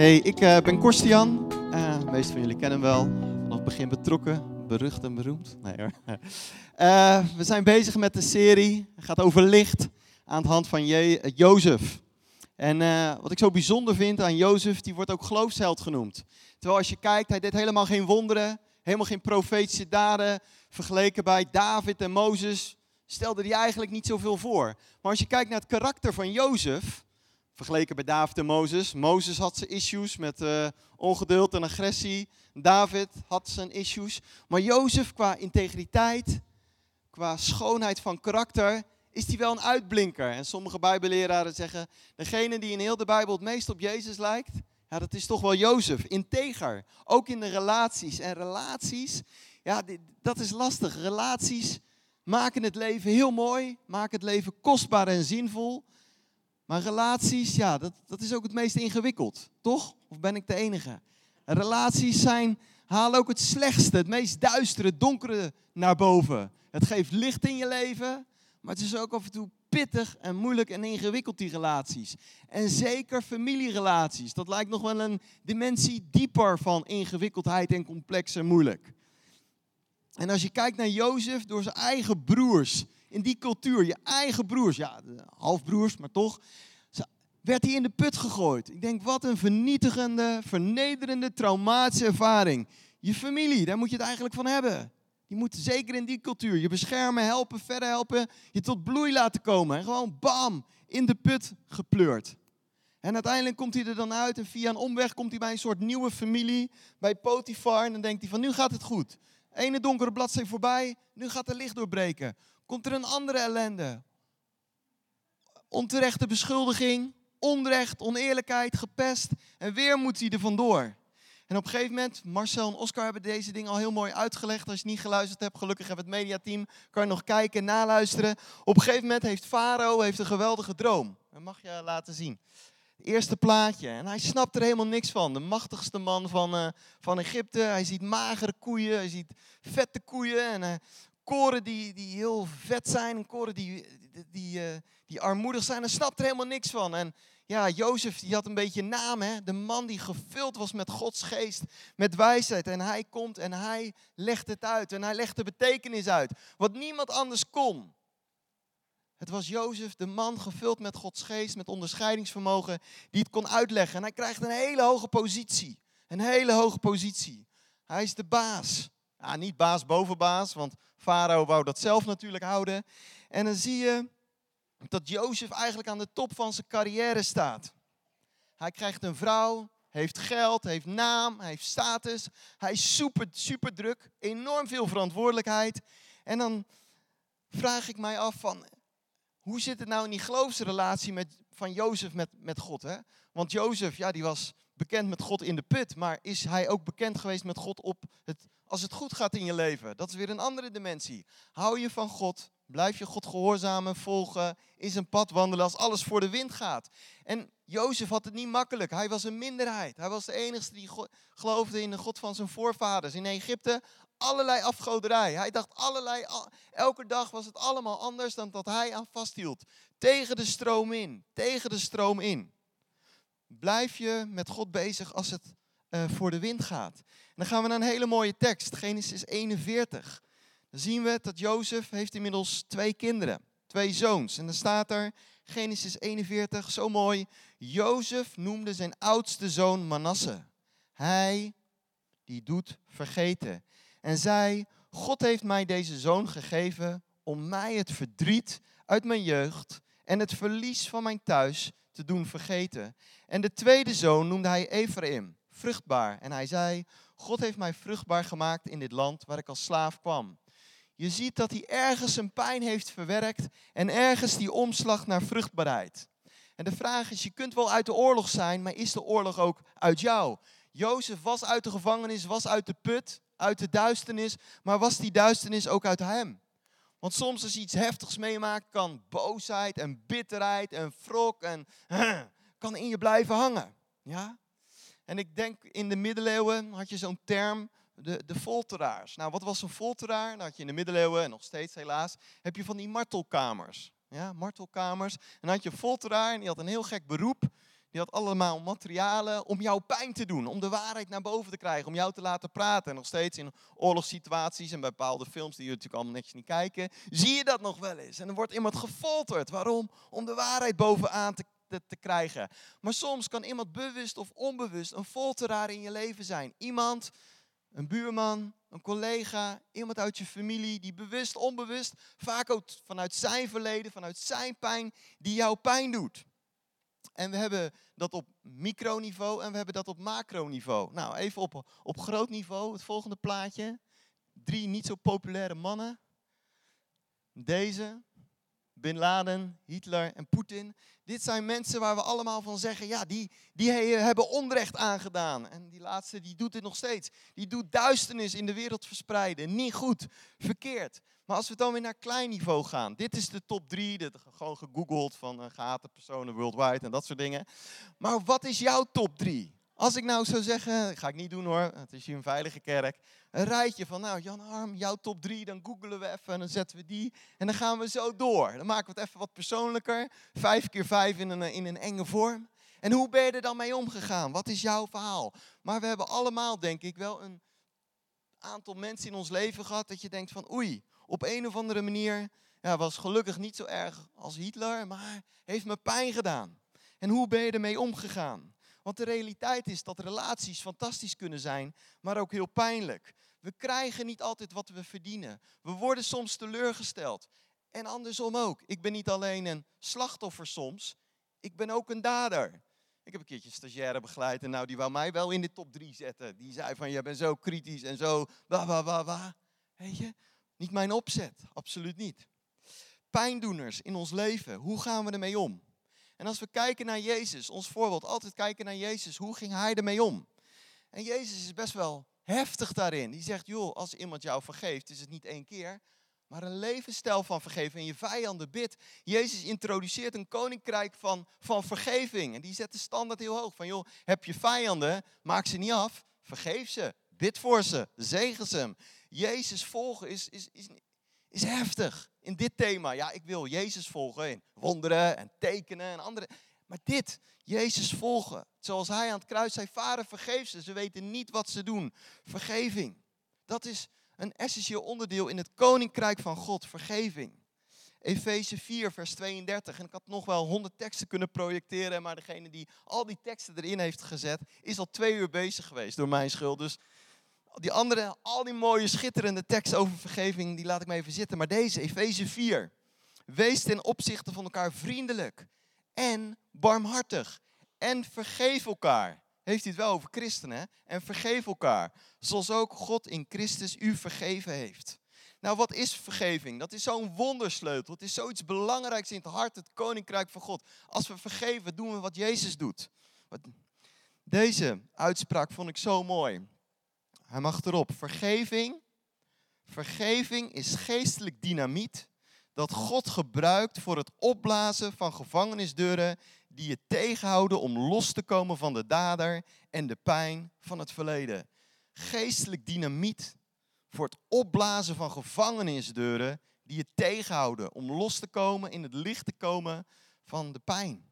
Hey, ik uh, ben Korstian. Uh, de meeste van jullie kennen hem wel. Vanaf het begin betrokken, berucht en beroemd. Nee hoor. Uh, we zijn bezig met de serie. Het gaat over licht aan de hand van Je Jozef. En wat ik zo bijzonder vind aan Jozef, die wordt ook geloofsheld genoemd. Terwijl als je kijkt, hij deed helemaal geen wonderen, helemaal geen profetische daden. Vergeleken bij David en Mozes stelde hij eigenlijk niet zoveel voor. Maar als je kijkt naar het karakter van Jozef, vergeleken bij David en Mozes. Mozes had zijn issues met uh, ongeduld en agressie. David had zijn issues. Maar Jozef qua integriteit, qua schoonheid van karakter, is hij wel een uitblinker. En sommige bijbelleraren zeggen, degene die in heel de Bijbel het meest op Jezus lijkt, ja, dat is toch wel Jozef, integer. Ook in de relaties. En relaties, ja, dat is lastig. Relaties maken het leven heel mooi, maken het leven kostbaar en zinvol. Maar relaties, ja, dat, dat is ook het meest ingewikkeld, toch? Of ben ik de enige? Relaties zijn, halen ook het slechtste, het meest duistere, het donkere naar boven. Het geeft licht in je leven, maar het is ook af en toe pittig en moeilijk en ingewikkeld, die relaties. En zeker familierelaties. Dat lijkt nog wel een dimensie dieper van ingewikkeldheid en complex en moeilijk. En als je kijkt naar Jozef, door zijn eigen broers, in die cultuur, je eigen broers, ja, halfbroers, maar toch, werd hij in de put gegooid. Ik denk, wat een vernietigende, vernederende, traumatische ervaring. Je familie, daar moet je het eigenlijk van hebben. Die moet zeker in die cultuur je beschermen, helpen, verder helpen, je tot bloei laten komen. En gewoon bam, in de put gepleurd. En uiteindelijk komt hij er dan uit en via een omweg komt hij bij een soort nieuwe familie, bij Potifar. En dan denkt hij van nu gaat het goed. Ene donkere bladzijde voorbij, nu gaat er licht doorbreken. Komt er een andere ellende. Onterechte beschuldiging, onrecht, oneerlijkheid, gepest. En weer moet hij er vandoor. En op een gegeven moment, Marcel en Oscar hebben deze dingen al heel mooi uitgelegd. Als je niet geluisterd hebt, gelukkig hebben het mediateam, kan je nog kijken, naluisteren. Op een gegeven moment heeft Farao heeft een geweldige droom. Dat mag je laten zien. Het eerste plaatje. En hij snapt er helemaal niks van. De machtigste man van, uh, van Egypte. Hij ziet magere koeien, hij ziet vette koeien. En uh, koren die, die heel vet zijn. En koren die, die, uh, die armoedig zijn. Hij snapt er helemaal niks van. En ja, Jozef die had een beetje naam, hè? de man die gevuld was met Gods geest, met wijsheid. En hij komt en hij legt het uit en hij legt de betekenis uit, wat niemand anders kon. Het was Jozef, de man gevuld met Gods geest, met onderscheidingsvermogen, die het kon uitleggen. En hij krijgt een hele hoge positie, een hele hoge positie. Hij is de baas. Ja, niet baas boven baas, want Farao wou dat zelf natuurlijk houden. En dan zie je dat Jozef eigenlijk aan de top van zijn carrière staat. Hij krijgt een vrouw, heeft geld, heeft naam, heeft status. Hij is super, super druk, enorm veel verantwoordelijkheid. En dan vraag ik mij af van, hoe zit het nou in die geloofsrelatie met, van Jozef met, met God? Hè? Want Jozef, ja, die was bekend met God in de put, maar is hij ook bekend geweest met God op het, als het goed gaat in je leven? Dat is weer een andere dimensie. Hou je van God, Blijf je God gehoorzamen, volgen, in zijn pad wandelen als alles voor de wind gaat. En Jozef had het niet makkelijk. Hij was een minderheid. Hij was de enige die geloofde in de God van zijn voorvaders. In Egypte allerlei afgoderij. Hij dacht allerlei, elke dag was het allemaal anders dan dat hij aan vasthield. Tegen de stroom in, tegen de stroom in. Blijf je met God bezig als het uh, voor de wind gaat. Dan gaan we naar een hele mooie tekst, Genesis 41 dan zien we dat Jozef heeft inmiddels twee kinderen, twee zoons. En dan staat er, Genesis 41, zo mooi, Jozef noemde zijn oudste zoon Manasse. Hij die doet vergeten. En zei, God heeft mij deze zoon gegeven om mij het verdriet uit mijn jeugd en het verlies van mijn thuis te doen vergeten. En de tweede zoon noemde hij Ephraim, vruchtbaar. En hij zei, God heeft mij vruchtbaar gemaakt in dit land waar ik als slaaf kwam. Je ziet dat hij ergens een pijn heeft verwerkt en ergens die omslag naar vruchtbaarheid. En de vraag is, je kunt wel uit de oorlog zijn, maar is de oorlog ook uit jou? Jozef was uit de gevangenis, was uit de put, uit de duisternis, maar was die duisternis ook uit hem? Want soms als je iets heftigs meemaakt, kan boosheid en bitterheid en wrok en kan in je blijven hangen. Ja? En ik denk in de middeleeuwen had je zo'n term, de, de folteraars. Nou, wat was een folteraar? Nou, had je in de middeleeuwen en nog steeds helaas, heb je van die martelkamers. Ja, martelkamers. En dan had je een folteraar en die had een heel gek beroep. Die had allemaal materialen om jouw pijn te doen. Om de waarheid naar boven te krijgen. Om jou te laten praten. En nog steeds in oorlogssituaties en bepaalde films die jullie natuurlijk allemaal netjes niet kijken. Zie je dat nog wel eens. En dan wordt iemand gefolterd. Waarom? Om de waarheid bovenaan te, te, krijgen. Maar soms kan iemand bewust of onbewust een folteraar in je leven zijn. Iemand een buurman, een collega, iemand uit je familie die bewust, onbewust, vaak ook vanuit zijn verleden, vanuit zijn pijn, die jouw pijn doet. En we hebben dat op microniveau en we hebben dat op macroniveau. Nou, even op, op groot niveau, het volgende plaatje. Drie niet zo populaire mannen. Deze, Bin Laden, Hitler en Poetin. Dit zijn mensen waar we allemaal van zeggen, ja, die, die hebben onrecht aangedaan. En die laatste, die doet het nog steeds. Die doet duisternis in de wereld verspreiden. Niet goed, verkeerd. Maar als we dan weer naar klein niveau gaan. Dit is de top drie, dit, gewoon gegoogeld van uh, gehate personen worldwide en dat soort dingen. Maar wat is jouw top drie? Als ik nou zou zeggen, ga ik niet doen hoor, het is hier een veilige kerk. Een rijtje van, nou Jan Arm, jouw top 3, dan googelen we even en dan zetten we die. En dan gaan we zo door. Dan maken we het even wat persoonlijker. Vijf keer vijf in een, in een enge vorm. En hoe ben je er dan mee omgegaan? Wat is jouw verhaal? Maar we hebben allemaal, denk ik, wel een aantal mensen in ons leven gehad dat je denkt van, oei, op een of andere manier ja, was gelukkig niet zo erg als Hitler, maar heeft me pijn gedaan. En hoe ben je ermee omgegaan? Want de realiteit is dat relaties fantastisch kunnen zijn, maar ook heel pijnlijk. We krijgen niet altijd wat we verdienen. We worden soms teleurgesteld. En andersom ook. Ik ben niet alleen een slachtoffer soms, ik ben ook een dader. Ik heb een keertje stagiaire begeleid en nou, die wou mij wel in de top 3 zetten. Die zei van, je bent zo kritisch en zo, wa, wa, wa, wa. Weet je, niet mijn opzet, absoluut niet. Pijndoeners in ons leven, hoe gaan we ermee om? En als we kijken naar Jezus, ons voorbeeld, altijd kijken naar Jezus, hoe ging hij ermee om? En Jezus is best wel heftig daarin. Die zegt, joh, als iemand jou vergeeft, is het niet één keer, maar een levensstijl van vergeven en je vijanden bidt. Jezus introduceert een koninkrijk van, van vergeving. En die zet de standaard heel hoog. Van joh, heb je vijanden, maak ze niet af, vergeef ze, bid voor ze, zegen ze. Jezus volgen is, is, is, is heftig in dit thema. Ja, ik wil Jezus volgen in wonderen en tekenen en andere. Maar dit, Jezus volgen. Zoals hij aan het kruis zei, vader vergeef ze. Ze weten niet wat ze doen. Vergeving. Dat is een essentieel onderdeel in het koninkrijk van God. Vergeving. Efeze 4, vers 32. En ik had nog wel honderd teksten kunnen projecteren. Maar degene die al die teksten erin heeft gezet, is al twee uur bezig geweest door mijn schuld. Dus die andere, al die mooie, schitterende teksten over vergeving, die laat ik maar even zitten. Maar deze, Efeze 4. Wees ten opzichte van elkaar vriendelijk en barmhartig. En vergeef elkaar. Heeft hij het wel over christenen? En vergeef elkaar. Zoals ook God in Christus u vergeven heeft. Nou, wat is vergeving? Dat is zo'n wondersleutel. Het is zoiets belangrijks in het hart, het koninkrijk van God. Als we vergeven, doen we wat Jezus doet. Deze uitspraak vond ik zo mooi. Hij mag erop. Vergeving. Vergeving is geestelijk dynamiet dat God gebruikt voor het opblazen van gevangenisdeuren die je tegenhouden om los te komen van de dader en de pijn van het verleden. Geestelijk dynamiet voor het opblazen van gevangenisdeuren die je tegenhouden om los te komen, in het licht te komen van de pijn.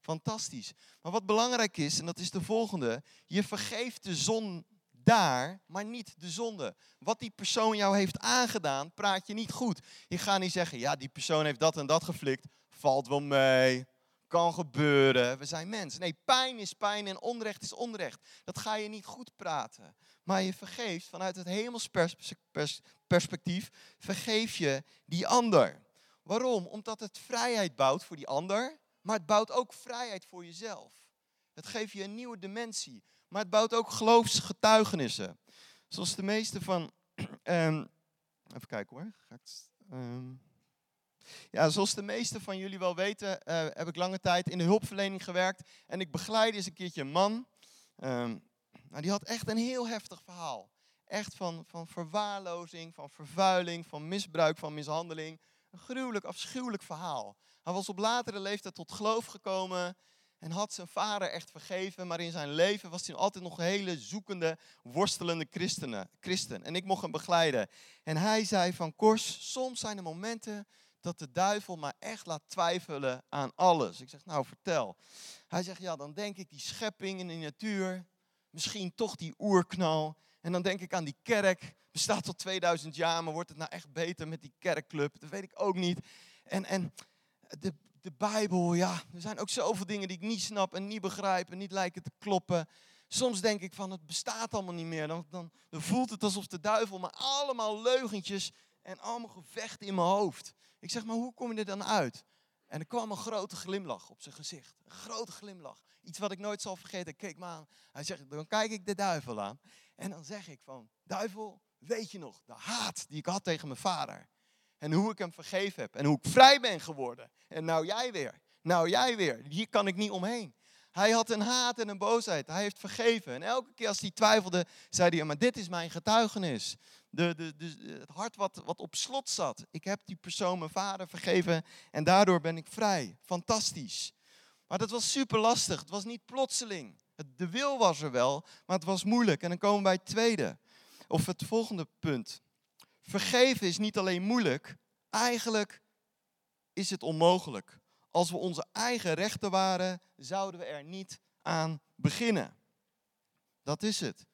Fantastisch. Maar wat belangrijk is, en dat is de volgende, je vergeeft de zon daar, maar niet de zonde. Wat die persoon jou heeft aangedaan, praat je niet goed. Je gaat niet zeggen, ja, die persoon heeft dat en dat geflikt. Valt wel mee, kan gebeuren. We zijn mensen. Nee, pijn is pijn en onrecht is onrecht. Dat ga je niet goed praten. Maar je vergeeft vanuit het hemels perspectief, vergeef je die ander. Waarom? Omdat het vrijheid bouwt voor die ander, maar het bouwt ook vrijheid voor jezelf. Het geeft je een nieuwe dimensie maar het bouwt ook geloofsgetuigenissen. Zoals de meeste van. Um, even kijken hoor. Ga um, ja, zoals de meeste van jullie wel weten, uh, heb ik lange tijd in de hulpverlening gewerkt. En ik begeleide eens een keertje een man. Um, nou, die had echt een heel heftig verhaal. Echt van, van verwaarlozing, van vervuiling, van misbruik, van mishandeling. Een gruwelijk, afschuwelijk verhaal. Hij was op latere leeftijd tot geloof gekomen en had zijn vader echt vergeven, maar in zijn leven was hij altijd nog een hele zoekende, worstelende christenen, christen. En ik mocht hem begeleiden. En hij zei van, Kors, soms zijn er momenten dat de duivel maar echt laat twijfelen aan alles. Ik zeg, nou vertel. Hij zegt, ja, dan denk ik die schepping in de natuur, misschien toch die oerknal. En dan denk ik aan die kerk, bestaat tot 2000 jaar, maar wordt het nou echt beter met die kerkclub? Dat weet ik ook niet. En, en de, de Bijbel, ja, er zijn ook zoveel dingen die ik niet snap en niet begrijp en niet lijken te kloppen. Soms denk ik van, het bestaat allemaal niet meer. Dan, dan, dan voelt het alsof de duivel maar allemaal leugentjes en allemaal gevechten in mijn hoofd. Ik zeg, maar hoe kom je er dan uit? En er kwam een grote glimlach op zijn gezicht. Een grote glimlach. Iets wat ik nooit zal vergeten. Keek me aan. Hij zegt, dan kijk ik de duivel aan. En dan zeg ik van, duivel, weet je nog, de haat die ik had tegen mijn vader. En hoe ik hem vergeven heb. En hoe ik vrij ben geworden. En nou jij weer. Nou jij weer. Hier kan ik niet omheen. Hij had een haat en een boosheid. Hij heeft vergeven. En elke keer als hij twijfelde, zei hij, maar dit is mijn getuigenis. De, de, het hart wat, wat op slot zat. Ik heb die persoon, mijn vader, vergeven. En daardoor ben ik vrij. Fantastisch. Maar dat was super lastig. Het was niet plotseling. De wil was er wel, maar het was moeilijk. En dan komen we bij het tweede. Of het volgende punt. Vergeven is niet alleen moeilijk. Eigenlijk is het onmogelijk. Als we onze eigen rechten waren, zouden we er niet aan beginnen. Dat is het.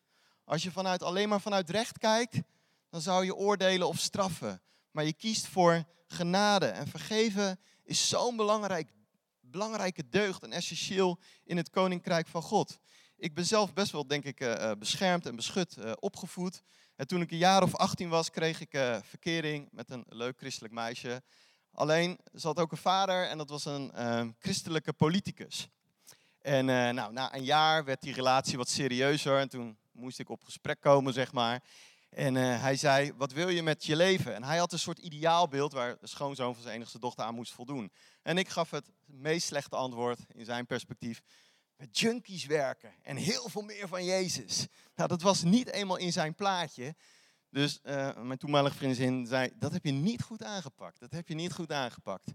Als je vanuit, alleen maar vanuit recht kijkt, dan zou je oordelen of straffen. Maar je kiest voor genade. En vergeven is zo'n belangrijk, belangrijke deugd en essentieel in het koninkrijk van God. Ik ben zelf best wel, denk ik, eh, eh, beschermd en beschut eh, opgevoed. En toen ik een jaar of 18 was, kreeg ik verkering met een leuk christelijk meisje. Alleen, ze had ook een vader en dat was een ehm, christelijke politicus. En uh, nou, na een jaar werd die relatie wat serieuzer en toen moest ik op gesprek komen, zeg maar. En uh, hij zei, wat wil je met je leven? En hij had een soort ideaalbeeld waar de schoonzoon van zijn enigste dochter aan moest voldoen. En ik gaf het meest slechte antwoord in zijn perspectief. Met junkies werken en heel veel meer van Jezus. Nou, dat was niet eenmaal in zijn plaatje. Dus uh, mijn toenmalige vriendin zei, dat heb je niet goed aangepakt. Dat heb je niet goed aangepakt.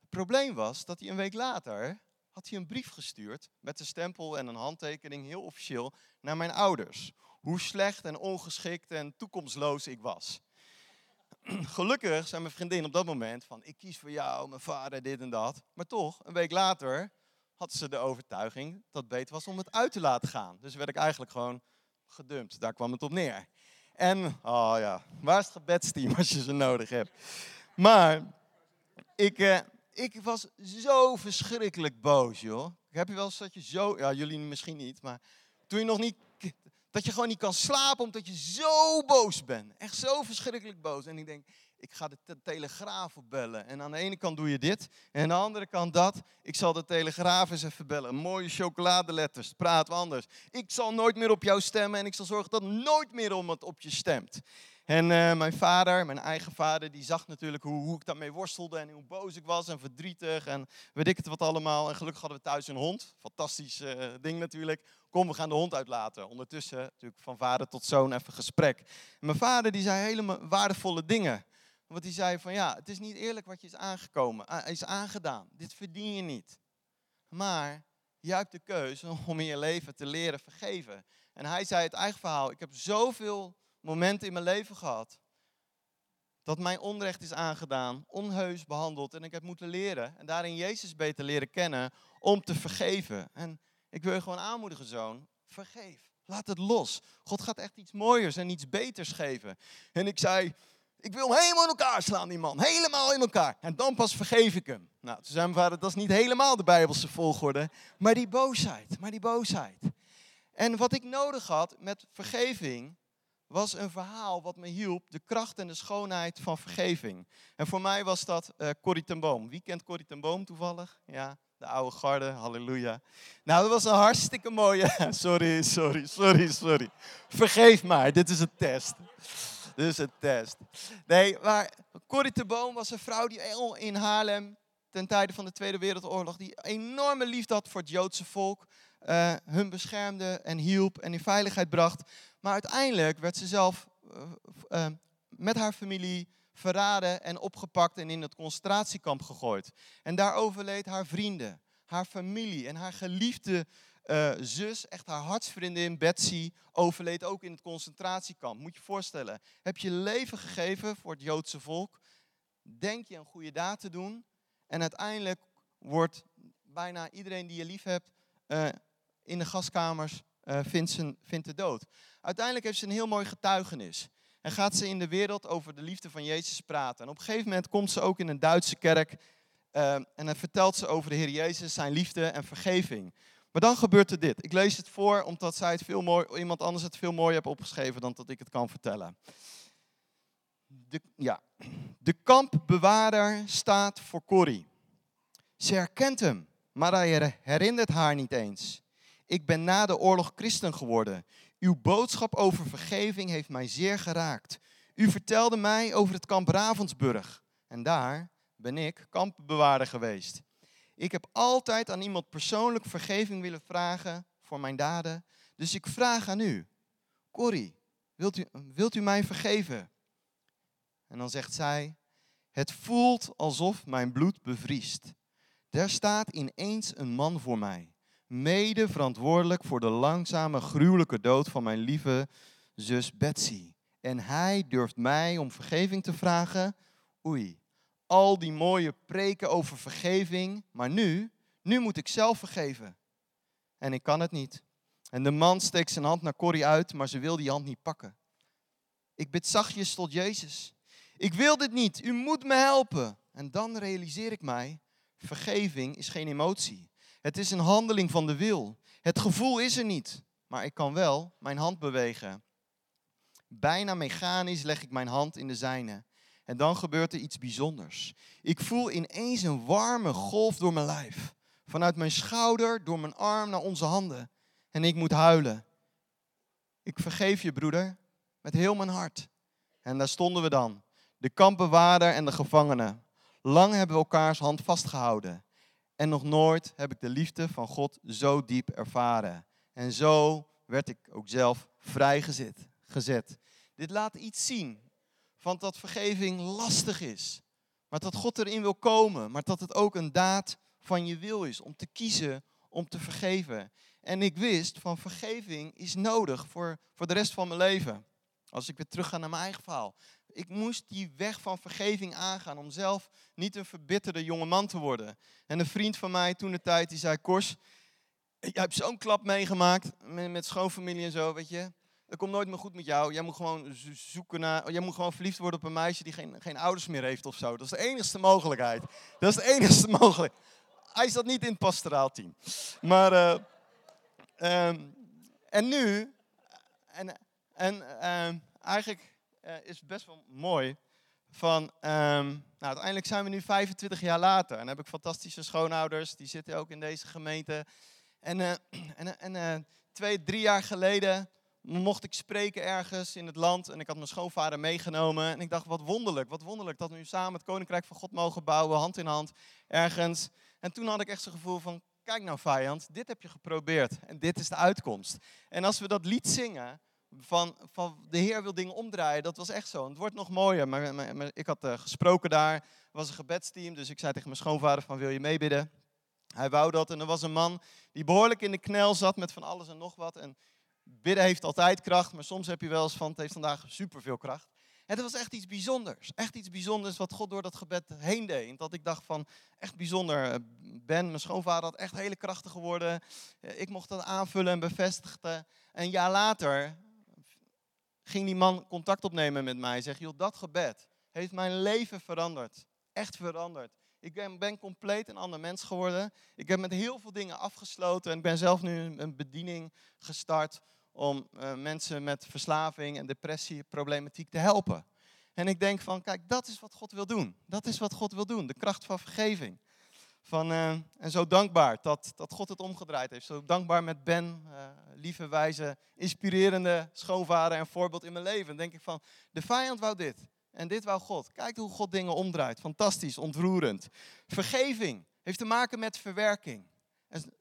Het probleem was dat hij een week later had hij een brief gestuurd met een stempel en een handtekening, heel officieel, naar mijn ouders. Hoe slecht en ongeschikt en toekomstloos ik was. Gelukkig zei mijn vriendin op dat moment van, ik kies voor jou, mijn vader, dit en dat. Maar toch, een week later had ze de overtuiging dat beter was om het uit te laten gaan. Dus werd ik eigenlijk gewoon gedumpt. Daar kwam het op neer. En, oh ja, waar is het gebedsteam als je ze nodig hebt? Maar ik, eh, ik was zo verschrikkelijk boos, joh. Heb je wel eens dat je zo, ja, jullie misschien niet, maar toen je nog niet, dat je gewoon niet kan slapen omdat je zo boos bent. Echt zo verschrikkelijk boos. En ik denk, ik ga de telegraaf opbellen. En aan de ene kant doe je dit, en aan de andere kant dat. Ik zal de telegraaf eens even bellen. Mooie chocoladeletters, praat anders. Ik zal nooit meer op jou stemmen en ik zal zorgen dat nooit meer iemand op je stemt. En uh, mijn vader, mijn eigen vader, die zag natuurlijk hoe, hoe, ik daarmee worstelde en hoe boos ik was en verdrietig en weet ik het wat allemaal. En gelukkig hadden we thuis een hond. Fantastisch uh, ding natuurlijk. Kom, we gaan de hond uitlaten. Ondertussen natuurlijk van vader tot zoon even gesprek. Mijn vader die zei hele waardevolle dingen. Want hij zei van ja, het is niet eerlijk wat je is aangekomen, is aangedaan. Dit verdien je niet. Maar je hebt de keuze om in je leven te leren vergeven. En hij zei het eigen verhaal, ik heb zoveel momenten in mijn leven gehad dat mijn onrecht is aangedaan, onheus behandeld en ik heb moeten leren en daarin Jezus beter leren kennen om te vergeven. En ik wil je gewoon aanmoedigen, zoon, vergeef. Laat het los. God gaat echt iets mooiers en iets beters geven. En ik zei, ik wil hem helemaal in elkaar slaan, die man. Helemaal in elkaar. En dan pas vergeef ik hem. Nou, toen zei mijn vader, dat is niet helemaal de Bijbelse volgorde. Maar die boosheid, maar die boosheid. En wat ik nodig had met vergeving, was een verhaal wat me hielp, de kracht en de schoonheid van vergeving. En voor mij was dat uh, Corrie ten Boom. Wie kent Corrie ten Boom toevallig? Ja, de oude garde, halleluja. Nou, dat was een hartstikke mooie... sorry, sorry, sorry, sorry. Vergeef maar, dit is een test. Is een test. Nee, maar Corrie ten Boom was een vrouw die in Haarlem ten tijde van de Tweede Wereldoorlog, die enorme liefde had voor het Joodse volk, uh, hun beschermde en hielp en in veiligheid bracht. Maar uiteindelijk werd ze zelf uh, met haar familie verraden en opgepakt en in het concentratiekamp gegooid. En daar overleed haar vrienden, haar familie en haar geliefde uh, zus, echt haar hartsvriendin Betsy, overleed ook in het concentratiekamp. Moet je je voorstellen, heb je leven gegeven voor het Joodse volk. denk je een goede daad te doen. En uiteindelijk wordt bijna iedereen die je lief hebt uh, in de gaskamers uh, vindt, zijn, vindt de dood. Uiteindelijk heeft ze een heel mooi getuigenis. En gaat ze in de wereld over de liefde van Jezus praten. En op een gegeven moment komt ze ook in een Duitse kerk. En dan vertelt ze over de Heer Jezus, zijn liefde en vergeving. Maar dan gebeurt er dit. Ik lees het voor omdat zij het veel mooi, iemand anders het veel mooier heeft opgeschreven dan dat ik het kan vertellen. De, ja. de kampbewaarder staat voor Corrie. Ze herkent hem, maar hij herinnert haar niet eens. Ik ben na de oorlog christen geworden. Uw boodschap over vergeving heeft mij zeer geraakt. U vertelde mij over het kamp Ravensburg. En daar ben ik kampbewaarder geweest. Ik heb altijd aan iemand persoonlijk vergeving willen vragen voor mijn daden. Dus ik vraag aan u, Corrie, wilt u, wilt u mij vergeven? En dan zegt zij, het voelt alsof mijn bloed bevriest. Er staat ineens een man voor mij, mede verantwoordelijk voor de langzame, gruwelijke dood van mijn lieve zus Betsy. En hij durft mij om vergeving te vragen. Oei, al die mooie preken over vergeving, maar nu, nu moet ik zelf vergeven. En ik kan het niet. En de man steekt zijn hand naar Corrie uit, maar ze wil die hand niet pakken. Ik bid zachtjes tot Jezus. Ik wil dit niet, u moet me helpen. En dan realiseer ik mij, vergeving is geen emotie. Het is een handeling van de wil. Het gevoel is er niet, maar ik kan wel mijn hand bewegen. Bijna mechanisch leg ik mijn hand in de zijne. En dan gebeurt er iets bijzonders. Ik voel ineens een warme golf door mijn lijf. Vanuit mijn schouder, door mijn arm naar onze handen. En ik moet huilen. Ik vergeef je, broeder, met heel mijn hart. En daar stonden we dan, de kampbewaarder en de gevangene. Lang hebben we elkaars hand vastgehouden. En nog nooit heb ik de liefde van God zo diep ervaren. En zo werd ik ook zelf vrijgezet. Gezet. Dit laat iets zien van dat vergeving lastig is. Maar dat God erin wil komen. Maar dat het ook een daad van je wil is om te kiezen om te vergeven. En ik wist van vergeving is nodig voor, voor de rest van mijn leven. Als ik weer terug ga naar mijn eigen verhaal. Ik moest die weg van vergeving aangaan om zelf niet een verbitterde jonge man te worden. En een vriend van mij toen de tijd, die zei, Kors, jij hebt zo'n klap meegemaakt met, met schoonfamilie en zo, weet je. Dat komt nooit meer goed met jou. Jij moet gewoon zoeken naar. Jij moet gewoon verliefd worden op een meisje die geen, geen ouders meer heeft of zo. Dat is de enigste mogelijkheid. Dat is de enigste mogelijkheid. Hij zat niet in het pastoraal team. Maar. Uh, um, en nu. En, en uh, eigenlijk uh, is best wel mooi. Van, um, nou, uiteindelijk zijn we nu 25 jaar later. En heb ik fantastische schoonouders. Die zitten ook in deze gemeente. En, uh, en, en twee, drie jaar geleden mocht ik spreken ergens in het land en ik had mijn schoonvader meegenomen. En ik dacht, wat wonderlijk, wat wonderlijk dat we nu samen het Koninkrijk van God mogen bouwen, hand in hand, ergens. En toen had ik echt zo'n gevoel van, kijk nou vijand, dit heb je geprobeerd en dit is de uitkomst. En als we dat lied zingen, van, van de Heer wil dingen omdraaien, dat was echt zo. het wordt nog mooier, maar, ik had uh, gesproken daar, was een gebedsteam, dus ik zei tegen mijn schoonvader van, wil je meebidden? Hij wou dat en er was een man die behoorlijk in de knel zat met van alles en nog wat. En Bidden heeft altijd kracht, maar soms heb je wel eens van het heeft vandaag superveel kracht. En was echt iets bijzonders. Echt iets bijzonders wat God door dat gebed heen deed. Dat ik dacht van, echt bijzonder. Ben, mijn schoonvader, had echt hele krachtig geworden. Ik mocht dat aanvullen en bevestigen. Een jaar later ging die man contact opnemen met mij. Zeg, joh, dat gebed heeft mijn leven veranderd. Echt veranderd. Ik ben, ben, compleet een ander mens geworden. Ik heb met heel veel dingen afgesloten. En ik ben zelf nu een bediening gestart om uh, mensen met verslaving en depressie, problematiek te helpen. En ik denk van, kijk, dat is wat God wil doen. Dat is wat God wil doen, de kracht van vergeving. Van, uh, en zo dankbaar dat, dat God het omgedraaid heeft. Zo dankbaar met Ben, uh, lieve, wijze, inspirerende schoonvader en voorbeeld in mijn leven. Denk ik van, de vijand wou dit. En dit wou God. Kijk hoe God dingen omdraait. Fantastisch, ontroerend. Vergeving heeft te maken met verwerking.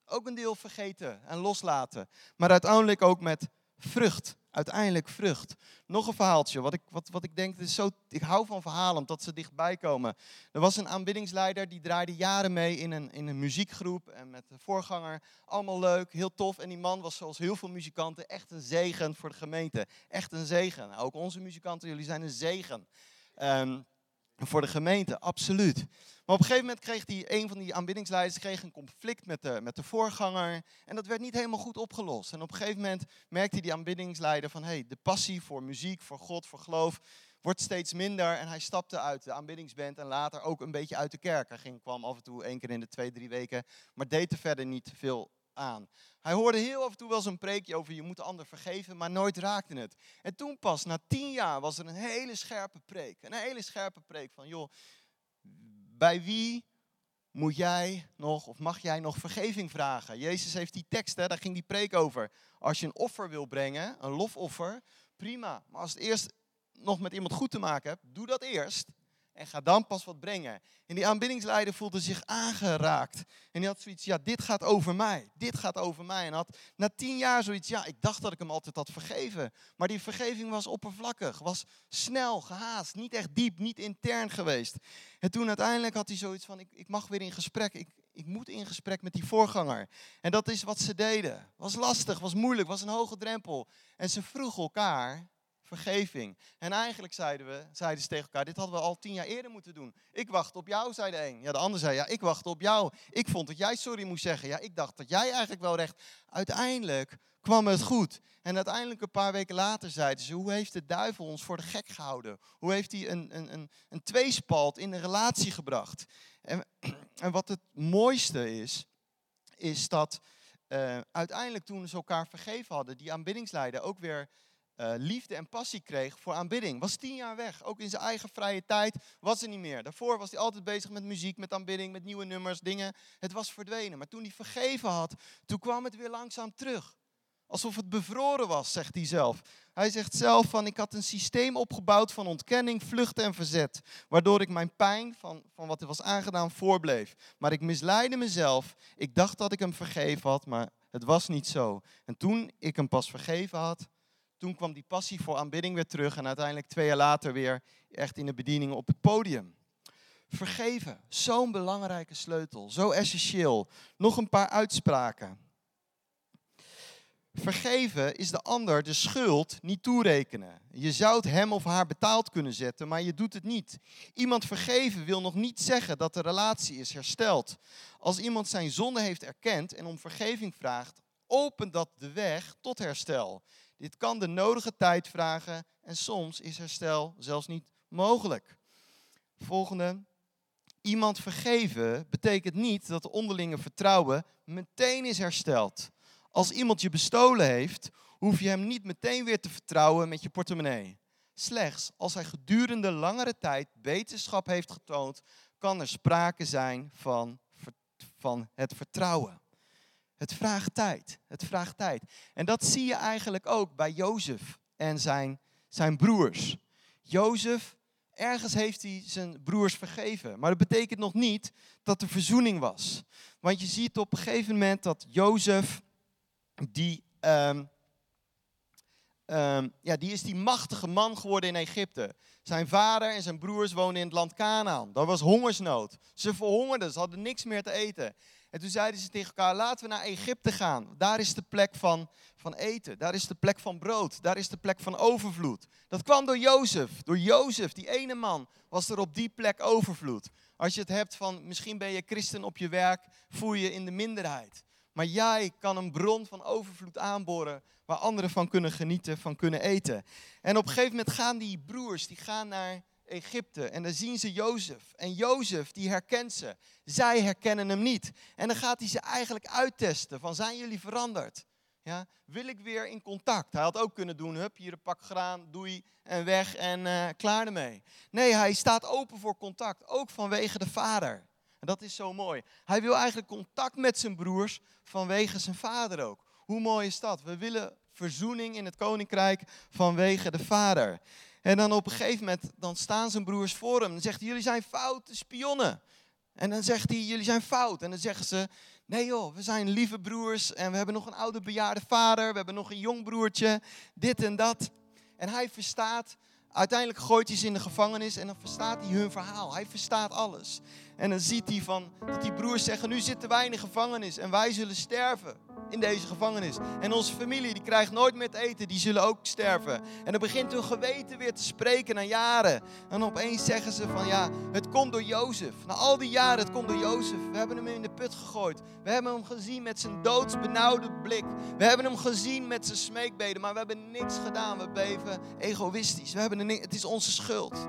Ook een deel vergeten en loslaten. Maar uiteindelijk ook met vrucht. Uiteindelijk vrucht. Nog een verhaaltje. Wat ik, wat, wat ik denk, is zo, ik hou van verhalen omdat ze dichtbij komen. Er was een aanbiddingsleider die draaide jaren mee in een, in een muziekgroep. En met de voorganger. Allemaal leuk, heel tof. En die man was zoals heel veel muzikanten echt een zegen voor de gemeente. Echt een zegen. Ook onze muzikanten, jullie zijn een zegen. Um, voor de gemeente, absoluut. Maar op een gegeven moment kreeg die, een van die aanbiddingsleiders kreeg een conflict met de, met de voorganger. En dat werd niet helemaal goed opgelost. En op een gegeven moment merkte die aanbiddingsleider van... hey, de passie voor muziek, voor God, voor geloof wordt steeds minder. En hij stapte uit de aanbiddingsband en later ook een beetje uit de kerk. Hij ging, kwam af en toe één keer in de twee, drie weken, maar deed er verder niet veel aan. Hij hoorde heel af en toe wel zo'n preekje over je moet de ander vergeven, maar nooit raakte het. En toen pas, na tien jaar, was er een hele scherpe preek. Een hele scherpe preek van, joh, bij wie moet jij nog, of mag jij nog vergeving vragen? Jezus heeft die tekst, hè, daar ging die preek over. Als je een offer wil brengen, een lofoffer, prima. Maar als het eerst nog met iemand goed te maken hebt, doe dat eerst. En ga dan pas wat brengen. En die aanbiddingsleider voelde zich aangeraakt. En die had zoiets, ja, dit gaat over mij. Dit gaat over mij. En had na tien jaar zoiets, ja, ik dacht dat ik hem altijd had vergeven. Maar die vergeving was oppervlakkig, was snel, gehaast, niet echt diep, niet intern geweest. En toen uiteindelijk had hij zoiets van, ik, ik mag weer in gesprek. Ik, ik moet in gesprek met die voorganger. En dat is wat ze deden. Was lastig, was moeilijk, was een hoge drempel. En ze vroegen elkaar, vergeving. En eigenlijk zeiden, we, zeiden ze tegen elkaar, dit hadden we al tien jaar eerder moeten doen. Ik wacht op jou, zei de een. Ja, de ander zei, ja, ik wacht op jou. Ik vond dat jij sorry moest zeggen. Ja, ik dacht dat jij eigenlijk wel recht. Uiteindelijk kwam het goed. En uiteindelijk een paar weken later zeiden ze, hoe heeft de duivel ons voor de gek gehouden? Hoe heeft hij een, een, een, een tweespalt in een relatie gebracht? En, en wat het mooiste is, is dat uh, uiteindelijk toen ze elkaar vergeven hadden, die aanbiddingsleider ook weer uh, liefde en passie kreeg voor aanbidding. Was tien jaar weg. Ook in zijn eigen vrije tijd was er niet meer. Daarvoor was hij altijd bezig met muziek, met aanbidding, met nieuwe nummers, dingen. Het was verdwenen. Maar toen hij vergeven had, toen kwam het weer langzaam terug. Alsof het bevroren was, zegt hij zelf. Hij zegt zelf van, ik had een systeem opgebouwd van ontkenning, vlucht en verzet. Waardoor ik mijn pijn van, van wat er was aangedaan voorbleef. Maar ik misleidde mezelf. Ik dacht dat ik hem vergeven had, maar het was niet zo. En toen ik hem pas vergeven had, toen kwam die passie voor aanbidding weer terug en uiteindelijk twee jaar later weer echt in de bediening op het podium. Vergeven, zo'n belangrijke sleutel, zo essentieel. Nog een paar uitspraken. Vergeven is de ander de schuld niet toerekenen. Je zou het hem of haar betaald kunnen zetten, maar je doet het niet. Iemand vergeven wil nog niet zeggen dat de relatie is hersteld. Als iemand zijn zonde heeft erkend en om vergeving vraagt, opent dat de weg tot herstel. Dit kan de nodige tijd vragen en soms is herstel zelfs niet mogelijk. Volgende. Iemand vergeven betekent niet dat de onderlinge vertrouwen meteen is hersteld. Als iemand je bestolen heeft, hoef je hem niet meteen weer te vertrouwen met je portemonnee. Slechts als hij gedurende langere tijd beterschap heeft getoond, kan er sprake zijn van, van het vertrouwen. Het vraagt tijd. Het vraagt tijd. En dat zie je eigenlijk ook bij Jozef en zijn, zijn broers. Jozef, ergens heeft hij zijn broers vergeven. Maar dat betekent nog niet dat er verzoening was. Want je ziet op een gegeven moment dat Jozef, die, um, um, ja, die is die machtige man geworden in Egypte. Zijn vader en zijn broers woonden in het land Canaan. Daar was hongersnood. Ze verhongerden, ze hadden niks meer te eten. En toen zeiden ze tegen elkaar, laten we naar Egypte gaan. Daar is de plek van, van eten. Daar is de plek van brood. Daar is de plek van overvloed. Dat kwam door Jozef. Door Jozef, die ene man, was er op die plek overvloed. Als je het hebt van, misschien ben je christen op je werk, voel je in de minderheid. Maar jij kan een bron van overvloed aanboren waar anderen van kunnen genieten, van kunnen eten. En op een gegeven moment gaan die broers, die gaan naar Egypte en dan zien ze Jozef. En Jozef, die herkent ze. Zij herkennen hem niet. En dan gaat hij ze eigenlijk uittesten van zijn jullie veranderd? Ja, wil ik weer in contact? Hij had ook kunnen doen, hup, hier een pak graan, doei en weg en uh, klaar ermee. Nee, hij staat open voor contact, ook vanwege de vader. En dat is zo mooi. Hij wil eigenlijk contact met zijn broers vanwege zijn vader ook. Hoe mooi is dat? We willen verzoening in het koninkrijk vanwege de vader. En dan op een gegeven moment, dan staan zijn broers voor hem. Dan zegt hij, jullie zijn foute spionnen. En dan zegt hij, jullie zijn fout. En dan zeggen ze, nee joh, we zijn lieve broers. En we hebben nog een oude bejaarde vader. We hebben nog een jong broertje. Dit en dat. En hij verstaat, uiteindelijk gooit hij ze in de gevangenis. En dan verstaat hij hun verhaal. Hij verstaat alles. En dan ziet hij van, dat die broers zeggen, nu zitten wij in de gevangenis. En wij zullen sterven. in deze gevangenis. En onze familie, die krijgt nooit meer te eten, die zullen ook sterven. En dan begint hun geweten weer te spreken na jaren. En opeens zeggen ze van ja, het komt door Jozef. Na al die jaren, het komt door Jozef. We hebben hem in de put gegooid. We hebben hem gezien met zijn doodsbenauwde blik. We hebben hem gezien met zijn smeekbeden, maar we hebben niks gedaan. We bleven egoïstisch. We hebben het is onze schuld.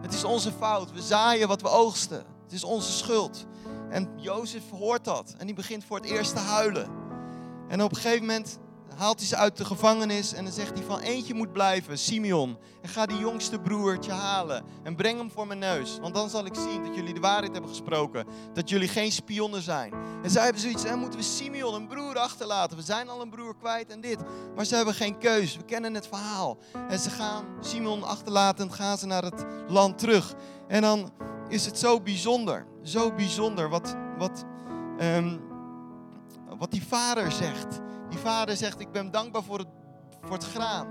Het is onze fout. We zaaien wat we oogsten. Het is onze schuld. En Jozef hoort dat en die begint voor het eerst te huilen. En op een gegeven moment haalt hij ze uit de gevangenis en dan zegt hij van eentje moet blijven, Simeon. En ga die jongste broertje halen en breng hem voor mijn neus. Want dan zal ik zien dat jullie de waarheid hebben gesproken. Dat jullie geen spionnen zijn. En zij hebben zoiets, dan moeten we Simeon, een broer, achterlaten. We zijn al een broer kwijt en dit. Maar ze hebben geen keus. We kennen het verhaal. En ze gaan Simeon achterlaten en gaan ze naar het land terug. En dan is het zo bijzonder. Zo bijzonder wat, wat, um, wat die vader zegt. Die vader zegt, ik ben dankbaar voor het, voor het graan.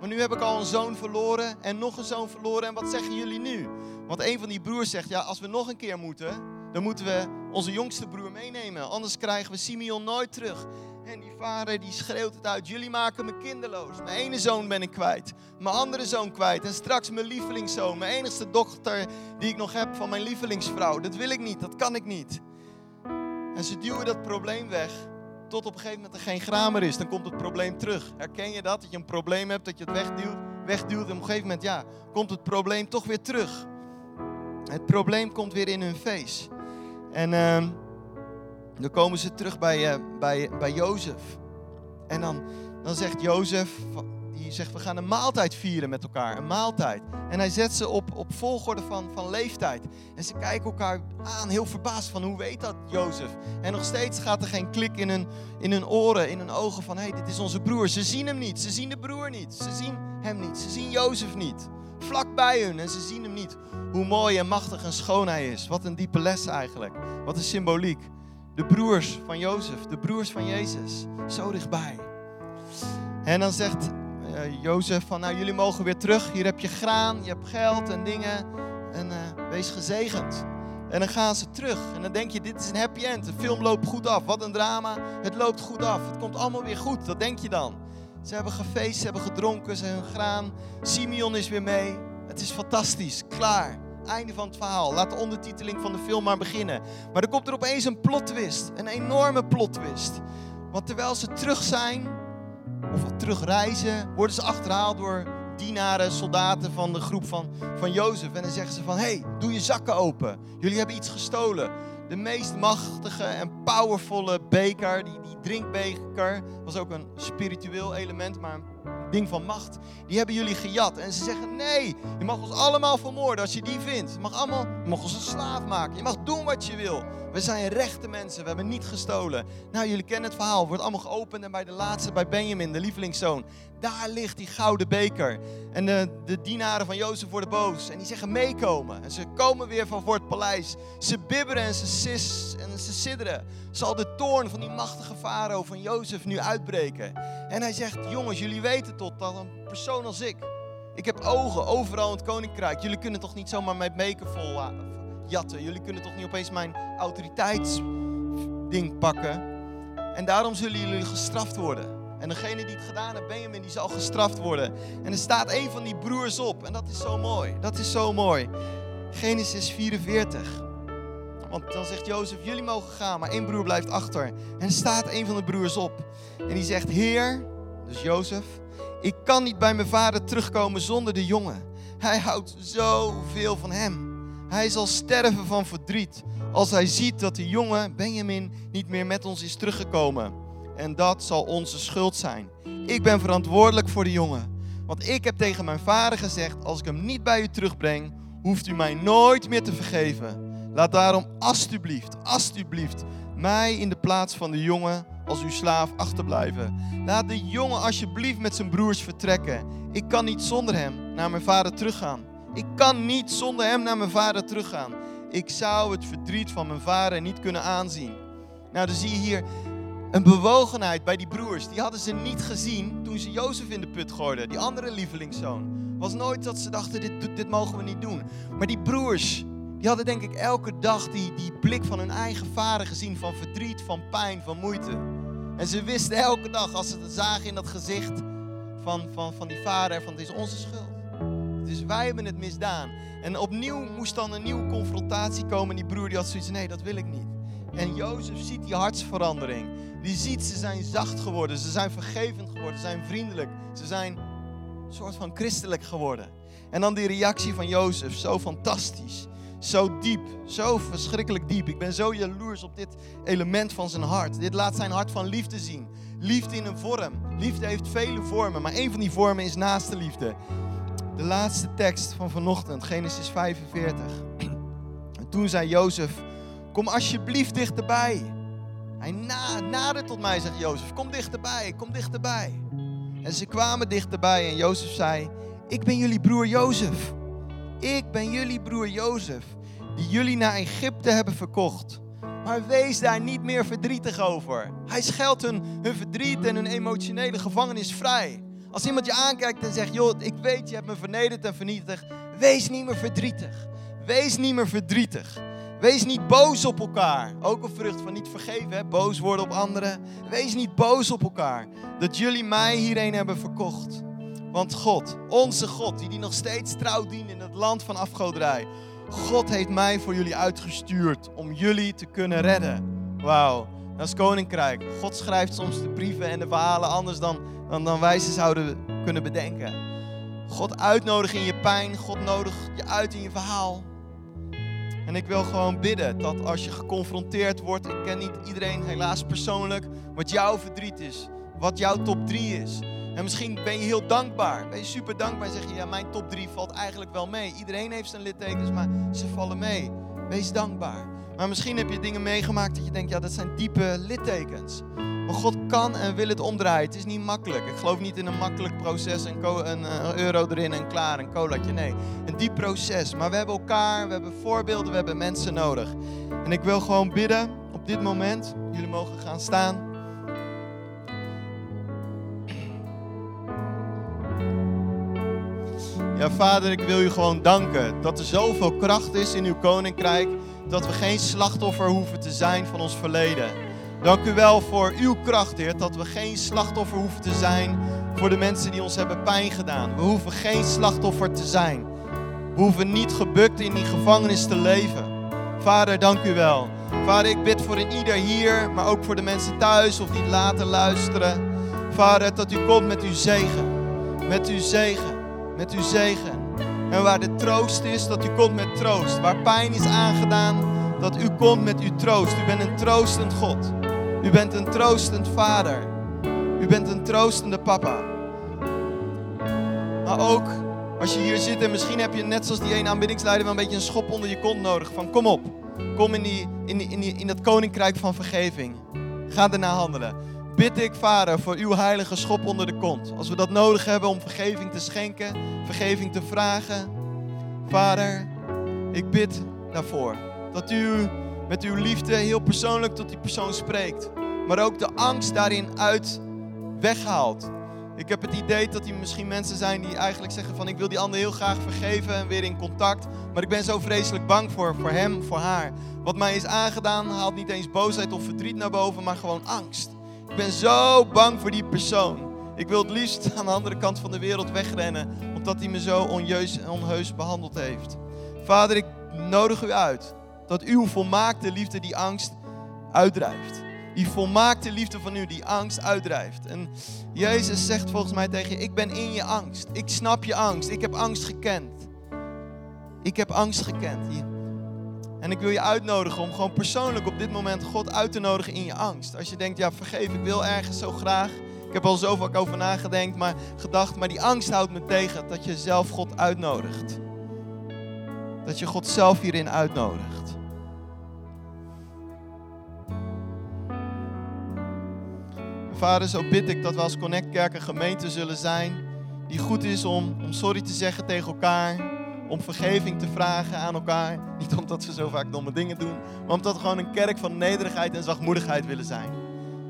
Maar nu heb ik al een zoon verloren en nog een zoon verloren. En wat zeggen jullie nu? Want een van die broers zegt, ja, als we nog een keer moeten, dan moeten we onze jongste broer meenemen. Anders krijgen we Simeon nooit terug. En die vader die schreeuwt het uit. Jullie maken me kinderloos. Mijn ene zoon ben ik kwijt. Mijn andere zoon kwijt. En straks mijn lievelingszoon. Mijn enigste dochter die ik nog heb van mijn lievelingsvrouw. Dat wil ik niet. Dat kan ik niet. En ze duwen dat probleem weg. Tot op een gegeven moment er geen graan meer is. Dan komt het probleem terug. Herken je dat? Dat je een probleem hebt, dat je het wegduwt. Wegduwt en op een gegeven moment, ja, komt het probleem toch weer terug. Het probleem komt weer in hun face. En... Uh, dan komen ze terug bij, uh, bij, bij Jozef. En dan, dan zegt Jozef, die zegt we gaan een maaltijd vieren met elkaar. Een maaltijd. En hij zet ze op, op volgorde van, van leeftijd. En ze kijken elkaar aan, heel verbaasd van hoe weet dat Jozef? En nog steeds gaat er geen klik in hun, in hun oren, in hun ogen van hé, hey, dit is onze broer. Ze zien hem niet, ze zien de broer niet, ze zien hem niet, ze zien Jozef niet. Vlak bij hun en ze zien hem niet. Hoe mooi en machtig en schoon hij is. Wat een diepe les eigenlijk. Wat een symboliek. De broers van Jozef, de broers van Jezus, zo dichtbij. En dan zegt uh, Jozef van, nou jullie mogen weer terug. Hier heb je graan, je hebt geld en dingen. En uh, wees gezegend. En dan gaan ze terug. En dan denk je, dit is een happy end. De film loopt goed af. Wat een drama. Het loopt goed af. Het komt allemaal weer goed. Dat denk je dan. Ze hebben gefeest, ze hebben gedronken, ze hebben graan. Simeon is weer mee. Het is fantastisch. Klaar. Einde van het verhaal. Laat de ondertiteling van de film maar beginnen. Maar er komt er opeens een plot twist. Een enorme plot twist. Want terwijl ze terug zijn, of terugreizen, worden ze achterhaald door dienaren, soldaten van de groep van, van Jozef. En dan zeggen ze van, hey, doe je zakken open. Jullie hebben iets gestolen. De meest machtige en powervolle beker, die, die drinkbeker, was ook een spiritueel element, maar ding van macht, die hebben jullie gejat. En ze zeggen, nee, je mag ons allemaal vermoorden als je die vindt. Je mag, allemaal, je mag ons een slaaf maken. Je mag doen wat je wil. We zijn rechte mensen, we hebben niet gestolen. Nou, jullie kennen het verhaal. Wordt allemaal geopend en bij de laatste, bij Benjamin, de lievelingszoon. Daar ligt die gouden beker. En de, de dienaren van Jozef worden boos. En die zeggen meekomen. En ze komen weer van voor het paleis. Ze bibberen en ze, sis, en ze sidderen. Zal de toorn van die machtige farao van Jozef nu uitbreken? En hij zegt, jongens, jullie weten tot dat een persoon als ik... Ik heb ogen overal in het koninkrijk. Jullie kunnen toch niet zomaar mijn beker vol jatten. Jullie kunnen toch niet opeens mijn autoriteitsding pakken. En daarom zullen jullie gestraft worden. En degene die het gedaan heeft, Benjamin, die zal gestraft worden. En er staat een van die broers op. En dat is zo mooi. Dat is zo mooi. Genesis 44. Want dan zegt Jozef, jullie mogen gaan, maar één broer blijft achter. En er staat een van de broers op. En die zegt, Heer, dus Jozef, ik kan niet bij mijn vader terugkomen zonder de jongen. Hij houdt zoveel van hem. Hij zal sterven van verdriet als hij ziet dat de jongen Benjamin niet meer met ons is teruggekomen. En dat zal onze schuld zijn. Ik ben verantwoordelijk voor de jongen. Want ik heb tegen mijn vader gezegd: als ik hem niet bij u terugbreng, hoeft u mij nooit meer te vergeven. Laat daarom alstublieft, alstublieft mij in de plaats van de jongen als uw slaaf achterblijven. Laat de jongen alsjeblieft met zijn broers vertrekken. Ik kan niet zonder hem naar mijn vader teruggaan. Ik kan niet zonder hem naar mijn vader teruggaan. Ik zou het verdriet van mijn vader niet kunnen aanzien. Nou, dan zie je hier een bewogenheid bij die broers. Die hadden ze niet gezien toen ze Jozef in de put gooiden. Die andere lievelingszoon. Was nooit dat ze dachten, dit, dit mogen we niet doen. Maar die broers, die hadden denk ik elke dag die, die blik van hun eigen vader gezien. Van verdriet, van pijn, van moeite. En ze wisten elke dag, als ze het zagen in dat gezicht van, van, van die vader, van het is onze schuld. Dus wij hebben het misdaan. En opnieuw moest dan een nieuwe confrontatie komen. En die broer die had zoiets nee, dat wil ik niet. En Jozef ziet die hartsverandering. Die ziet, ze zijn zacht geworden, ze zijn vergevend geworden, ze zijn vriendelijk. Ze zijn een soort van christelijk geworden. En dan die reactie van Jozef, zo fantastisch. Zo diep, zo verschrikkelijk diep. Ik ben zo jaloers op dit element van zijn hart. Dit laat zijn hart van liefde zien. Liefde in een vorm. Liefde heeft vele vormen, maar een van die vormen is naaste liefde. De laatste tekst van vanochtend, Genesis 45. En toen zei Jozef, kom alsjeblieft dichterbij. Hij na, nadert tot mij, zegt Jozef, kom dichterbij, kom dichterbij. En ze kwamen dichterbij en Jozef zei, ik ben jullie broer Jozef. Ik ben jullie broer Jozef, die jullie naar Egypte hebben verkocht. Maar wees daar niet meer verdrietig over. Hij scheldt hun, hun verdriet en hun emotionele gevangenis vrij. Als iemand je aankijkt en zegt, joh, ik weet, je hebt me vernederd en vernietigd. Wees niet meer verdrietig. Wees niet meer verdrietig. Wees niet boos op elkaar. Ook een vrucht van niet vergeven, hè? boos worden op anderen. Wees niet boos op elkaar. Dat jullie mij hierheen hebben verkocht. Want God, onze God, die, die nog steeds trouw dient in het land van afgoderij. God heeft mij voor jullie uitgestuurd om jullie te kunnen redden. Wauw, dat is koninkrijk. God schrijft soms de brieven en de verhalen anders dan, dan, dan wij ze zouden kunnen bedenken. God uitnodigen in je pijn. God nodigt je uit in je verhaal. En ik wil gewoon bidden dat als je geconfronteerd wordt, ik ken niet iedereen helaas persoonlijk, wat jouw verdriet is, wat jouw top 3 is. En misschien ben je heel dankbaar, ben je super dankbaar en zeg je, ja mijn top 3 valt eigenlijk wel mee. Iedereen heeft zijn littekens, maar ze vallen mee. Wees dankbaar. Maar misschien heb je dingen meegemaakt dat je denkt, ja dat zijn diepe littekens. Maar God kan en wil het omdraaien. Het is niet makkelijk. Ik geloof niet in een makkelijk proces, een, een, een euro erin en klaar, een colaatje. Nee, een diep proces. Maar we hebben elkaar, we hebben voorbeelden, we hebben mensen nodig. En ik wil gewoon bidden op dit moment. Jullie mogen gaan staan. Ja, vader, ik wil u gewoon danken dat er zoveel kracht is in uw koninkrijk. Dat we geen slachtoffer hoeven te zijn van ons verleden. Dank u wel voor uw kracht, Heer, dat we geen slachtoffer hoeven te zijn voor de mensen die ons hebben pijn gedaan. We hoeven geen slachtoffer te zijn. We hoeven niet gebukt in die gevangenis te leven. Vader, dank u wel. Vader, ik bid voor een ieder hier, maar ook voor de mensen thuis of die later luisteren. Vader, dat u komt met uw zegen. Met uw zegen. Met uw zegen. En waar de troost is, dat u komt met troost. Waar pijn is aangedaan, dat u komt met uw troost. U bent een troostend God. U bent een troostend vader. U bent een troostende papa. Maar ook als je hier zit en misschien heb je net zoals die ene aanbiddingsleider wel een beetje een schop onder je kont nodig. Van kom op, kom in, die, in, die, in, die, in dat koninkrijk van vergeving. Ga ernaar handelen. Bid ik, vader, voor uw heilige schop onder de kont. Als we dat nodig hebben om vergeving te schenken, vergeving te vragen. Vader, ik bid daarvoor. Dat u met uw liefde heel persoonlijk tot die persoon spreekt. Maar ook de angst daarin uit weghaalt. Ik heb het idee dat er misschien mensen zijn die eigenlijk zeggen van ik wil die ander heel graag vergeven en weer in contact. Maar ik ben zo vreselijk bang voor, voor hem, voor haar. Wat mij is aangedaan haalt niet eens boosheid of verdriet naar boven, maar gewoon angst. Ik ben zo bang voor die persoon. Ik wil het liefst aan de andere kant van de wereld wegrennen, omdat hij me zo onjeus en onheus behandeld heeft. Vader, ik nodig u uit dat uw volmaakte liefde die angst uitdrijft. Die volmaakte liefde van u die angst uitdrijft. En Jezus zegt volgens mij tegen je, ik ben in je angst. Ik snap je angst. Ik heb angst gekend. Ik heb angst gekend. En ik wil je uitnodigen om gewoon persoonlijk op dit moment God uit te nodigen in je angst. Als je denkt, ja vergeef, ik wil ergens zo graag. Ik heb al zo vaak over nagedacht, maar gedacht, maar die angst houdt me tegen dat je zelf God uitnodigt. Dat je God zelf hierin uitnodigt. Vader, zo bid ik dat we als Connect Kerk een gemeente zullen zijn die goed is om, om sorry te zeggen tegen elkaar, om vergeving te vragen aan elkaar. Niet omdat we zo vaak domme dingen doen, maar omdat we gewoon een kerk van nederigheid en zachtmoedigheid willen zijn.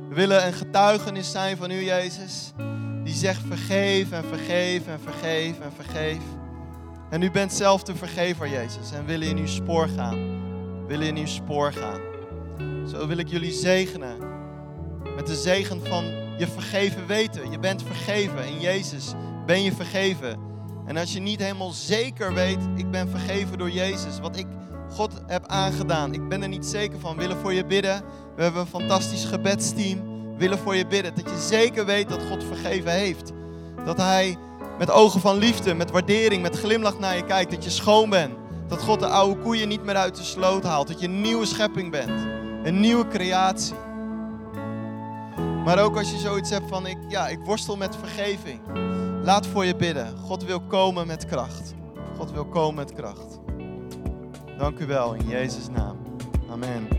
We willen een getuigenis zijn van u, Jezus, die zegt vergeef en vergeef en vergeef en vergeef. En u bent zelf de vergever, Jezus, en willen in uw spoor gaan. Willen in uw spoor gaan. Zo wil ik jullie zegenen Met de zegen van je vergeven weten. Je bent vergeven. In Jezus ben je vergeven. En als je niet helemaal zeker weet, ik ben vergeven door Jezus. Wat ik God heb aangedaan. Ik ben er niet zeker van. Willen voor je bidden. We hebben een fantastisch gebedsteam. Willen voor je bidden. Dat je zeker weet dat God vergeven heeft. Dat Hij met ogen van liefde, met waardering, met glimlach naar je kijkt. Dat je schoon bent. Dat God de oude koeien niet meer uit de sloot haalt. Dat je een nieuwe schepping bent. Een nieuwe creatie. Maar ook als je zoiets hebt van, ik, ja, ik worstel met vergeving. Laat voor je bidden. God wil komen met kracht. God wil komen met kracht. Dank u wel in Jezus' naam. Amen.